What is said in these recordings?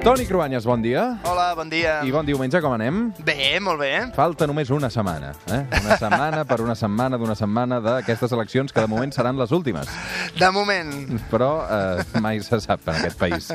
Toni Cruanyes, bon dia. Hola, bon dia. I bon diumenge, com anem? Bé, molt bé. Falta només una setmana, eh? Una setmana per una setmana d'una setmana d'aquestes eleccions que de moment seran les últimes. De moment. Però eh, mai se sap en aquest país.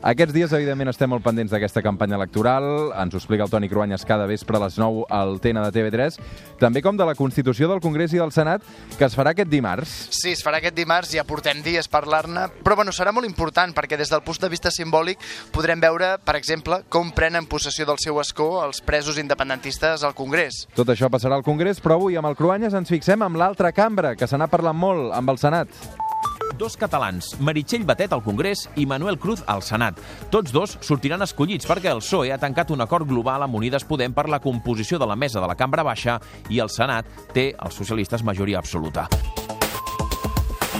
Aquests dies, evidentment, estem molt pendents d'aquesta campanya electoral. Ens ho explica el Toni Cruanyes cada vespre a les 9 al TN de TV3. També com de la Constitució del Congrés i del Senat, que es farà aquest dimarts. Sí, es farà aquest dimarts, ja portem dies parlar-ne, però bueno, serà molt important perquè des del punt de vista simbòlic podrem veure veure, per exemple, com prenen possessió del seu escó els presos independentistes al Congrés. Tot això passarà al Congrés, però avui amb el Cruanyes ens fixem amb l'altra cambra, que se n'ha parlat molt, amb el Senat. Dos catalans, Meritxell Batet al Congrés i Manuel Cruz al Senat. Tots dos sortiran escollits perquè el PSOE ha tancat un acord global amb Unides Podem per la composició de la mesa de la cambra baixa i el Senat té els socialistes majoria absoluta.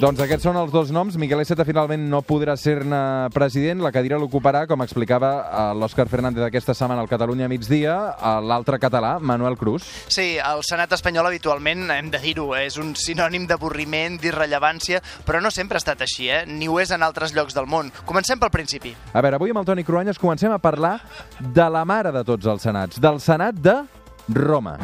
Doncs aquests són els dos noms. Miquel Iceta finalment no podrà ser-ne president. La cadira l'ocuparà, com explicava eh, l'Òscar Fernández aquesta setmana al Catalunya migdia, l'altre català, Manuel Cruz. Sí, el Senat espanyol habitualment, hem de dir-ho, és un sinònim d'avorriment, d'irrellevància, però no sempre ha estat així, eh? ni ho és en altres llocs del món. Comencem pel principi. A veure, avui amb el Toni Cruanyes comencem a parlar de la mare de tots els senats, del Senat de Roma.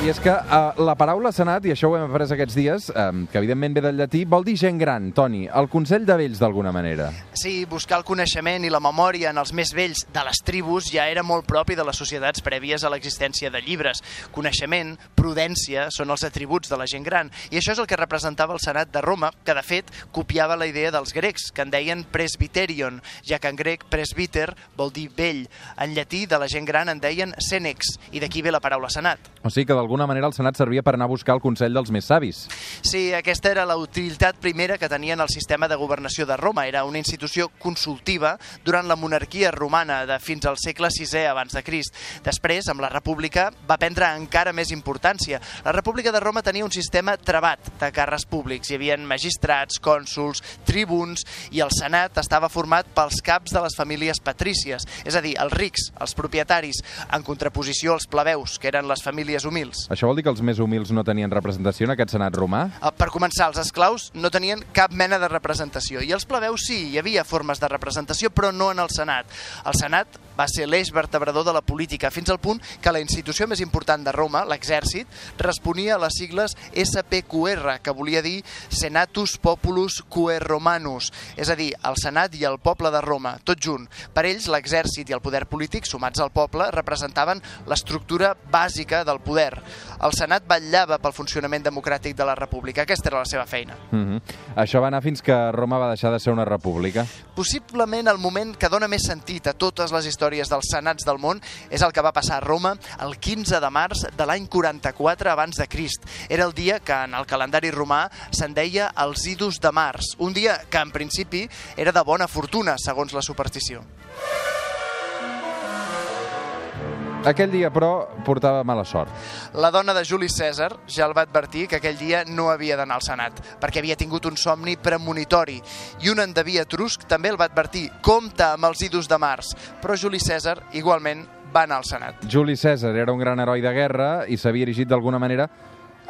I és que uh, la paraula senat, i això ho hem après aquests dies, um, que evidentment ve del llatí, vol dir gent gran, Toni, el Consell de Vells d'alguna manera. Sí, buscar el coneixement i la memòria en els més vells de les tribus ja era molt propi de les societats prèvies a l'existència de llibres. Coneixement, prudència, són els atributs de la gent gran, i això és el que representava el Senat de Roma, que de fet copiava la idea dels grecs, que en deien presbiterion, ja que en grec presbiter vol dir vell. En llatí de la gent gran en deien senex, i d'aquí ve la paraula senat. O sigui que d'alguna manera el Senat servia per anar a buscar el Consell dels més savis. Sí, aquesta era la utilitat primera que tenien el sistema de governació de Roma. Era una institució consultiva durant la monarquia romana de fins al segle VI abans de Crist. Després, amb la república, va prendre encara més importància. La república de Roma tenia un sistema trebat de càrrecs públics. Hi havia magistrats, cònsuls, tribuns, i el Senat estava format pels caps de les famílies patrícies, és a dir, els rics, els propietaris, en contraposició als plebeus, que eren les famílies humils. Això vol dir que els més humils no tenien representació en aquest senat romà? Eh, per començar, els esclaus no tenien cap mena de representació i els plebeus sí, hi havia formes de representació, però no en el Senat. El Senat va ser l'eix vertebrador de la política, fins al punt que la institució més important de Roma, l'exèrcit, responia a les sigles SPQR, que volia dir Senatus Populus Quae Romanus, és a dir, el Senat i el poble de Roma, tot junt. Per ells, l'exèrcit i el poder polític, sumats al poble, representaven l'estructura bàsica del poder. El Senat vetllava pel funcionament democràtic de la república. Aquesta era la seva feina. Mm -hmm. Això va anar fins que Roma va deixar de ser una república? Possiblement el moment que dona més sentit a totes les històries dels senats del món és el que va passar a Roma el 15 de març de l'any 44 abans de Crist. Era el dia que en el calendari romà se'n deia els idus de març, un dia que en principi era de bona fortuna, segons la superstició. Aquell dia, però, portava mala sort. La dona de Juli César ja el va advertir que aquell dia no havia d'anar al Senat, perquè havia tingut un somni premonitori. I un endeví etrusc també el va advertir, compta amb els idus de març. Però Juli César, igualment, va anar al Senat. Juli César era un gran heroi de guerra i s'havia erigit d'alguna manera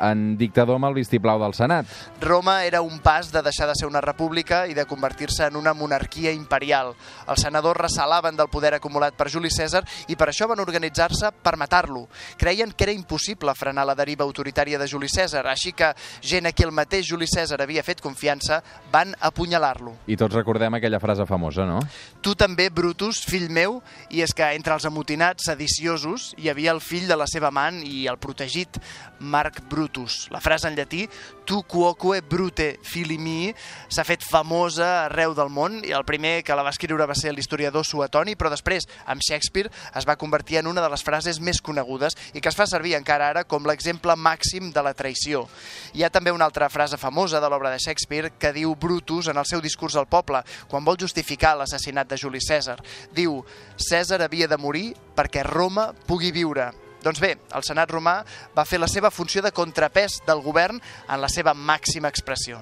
en dictador amb el vistiplau del Senat. Roma era un pas de deixar de ser una república i de convertir-se en una monarquia imperial. Els senadors recelaven del poder acumulat per Juli César i per això van organitzar-se per matar-lo. Creien que era impossible frenar la deriva autoritària de Juli César, així que gent a qui el mateix Juli César havia fet confiança van apunyalar-lo. I tots recordem aquella frase famosa, no? Tu també, Brutus, fill meu, i és que entre els amotinats sediciosos hi havia el fill de la seva amant i el protegit, Marc Brutus Brutus. La frase en llatí, tu quoque brute fili mi, s'ha fet famosa arreu del món i el primer que la va escriure va ser l'historiador Suetoni, però després, amb Shakespeare, es va convertir en una de les frases més conegudes i que es fa servir encara ara com l'exemple màxim de la traïció. Hi ha també una altra frase famosa de l'obra de Shakespeare que diu Brutus en el seu discurs al poble, quan vol justificar l'assassinat de Juli César. Diu, César havia de morir perquè Roma pugui viure. Doncs bé, el Senat romà va fer la seva funció de contrapès del govern en la seva màxima expressió.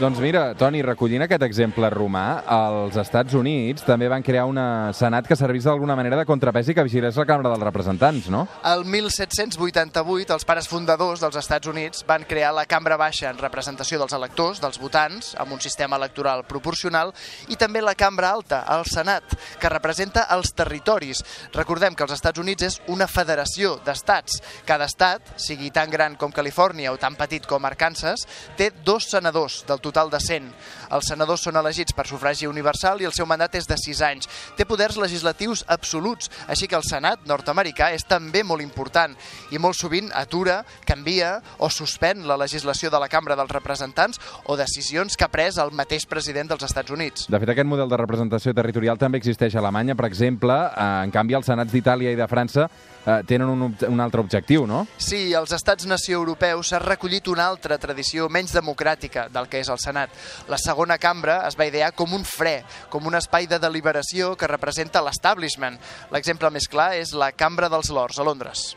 Doncs mira, Toni, recollint aquest exemple romà, els Estats Units també van crear una senat que servís d'alguna manera de contrapès i que vigilés la Cambra dels Representants, no? El 1788, els pares fundadors dels Estats Units van crear la Cambra Baixa en representació dels electors, dels votants, amb un sistema electoral proporcional, i també la Cambra Alta, el Senat, que representa els territoris. Recordem que els Estats Units és una federació d'estats. Cada estat, sigui tan gran com Califòrnia o tan petit com Arkansas, té dos senadors del total de 100. Els senadors són elegits per sufragi universal i el seu mandat és de 6 anys. Té poders legislatius absoluts, així que el Senat nord-americà és també molt important i molt sovint atura, canvia o suspèn la legislació de la Cambra dels Representants o decisions que ha pres el mateix president dels Estats Units. De fet, aquest model de representació territorial també existeix a Alemanya, per exemple. Eh, en canvi, els senats d'Itàlia i de França eh, tenen un, un altre objectiu, no? Sí, als estats-nació europeus s'ha recollit una altra tradició menys democràtica del que és el Senat. La segona cambra es va idear com un fre, com un espai de deliberació que representa l'establishment. L'exemple més clar és la Cambra dels Lords, a Londres.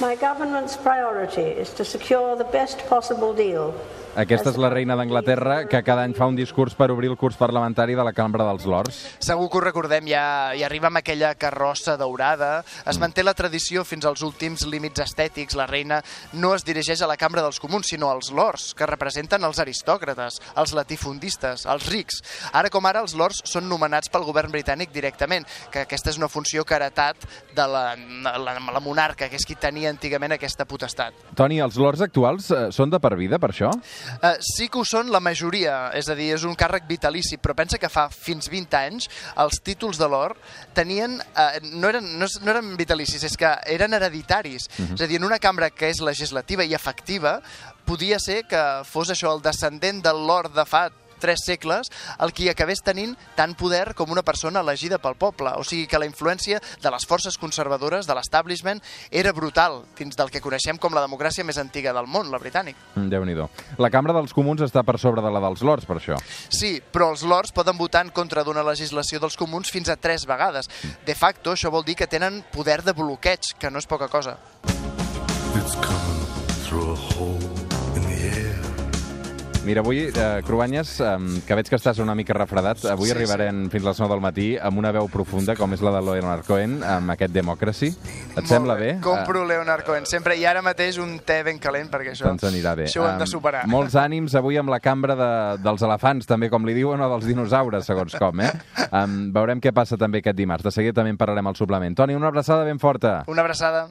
My government's priority is to secure the best possible deal. Aquesta és la reina d'Anglaterra, que cada any fa un discurs per obrir el curs parlamentari de la Cambra dels Lords. Segur que ho recordem, ja, ja arriba amb aquella carrossa daurada. Es manté la tradició fins als últims límits estètics. La reina no es dirigeix a la Cambra dels Comuns, sinó als lords, que representen els aristòcrates, els latifundistes, els rics. Ara com ara, els lords són nomenats pel govern britànic directament, que aquesta és una funció que ha heretat de la, la, la monarca, que és qui tenia antigament aquesta potestat. Toni, els lords actuals eh, són de per vida, per això? Uh, sí que ho són la majoria, és a dir, és un càrrec vitalici, però pensa que fa fins 20 anys els títols de l'or tenien, uh, no, eren, no, no eren vitalicis, és que eren hereditaris. Uh -huh. És a dir, en una cambra que és legislativa i efectiva, podia ser que fos això el descendent del lord de fa tres segles, el qui acabés tenint tant poder com una persona elegida pel poble. O sigui que la influència de les forces conservadores, de l'establishment, era brutal dins del que coneixem com la democràcia més antiga del món, la britànic. Mm, Déu-n'hi-do. La Cambra dels Comuns està per sobre de la dels Lords, per això. Sí, però els lords poden votar en contra d'una legislació dels comuns fins a tres vegades. De facto, això vol dir que tenen poder de bloqueig, que no és poca cosa. It's coming through a hole in the air. Mira, avui, eh, Cruanyes, eh, que veig que estàs una mica refredat, avui Sí, sí, arribarem fins a les 9 del matí amb una veu profunda, com és la de Leonard Cohen, amb aquest Democracy. Et sembla Molt bé? Compro Leonard Cohen sempre, i ara mateix un te ben calent, perquè això, Doncs anirà bé. això ho hem de superar. molts ànims avui amb la cambra de, dels elefants, també, com li diuen, o dels dinosaures, segons com, eh? Um, veurem què passa també aquest dimarts. De seguida també en parlarem al suplement. Toni, una abraçada ben forta. Una abraçada.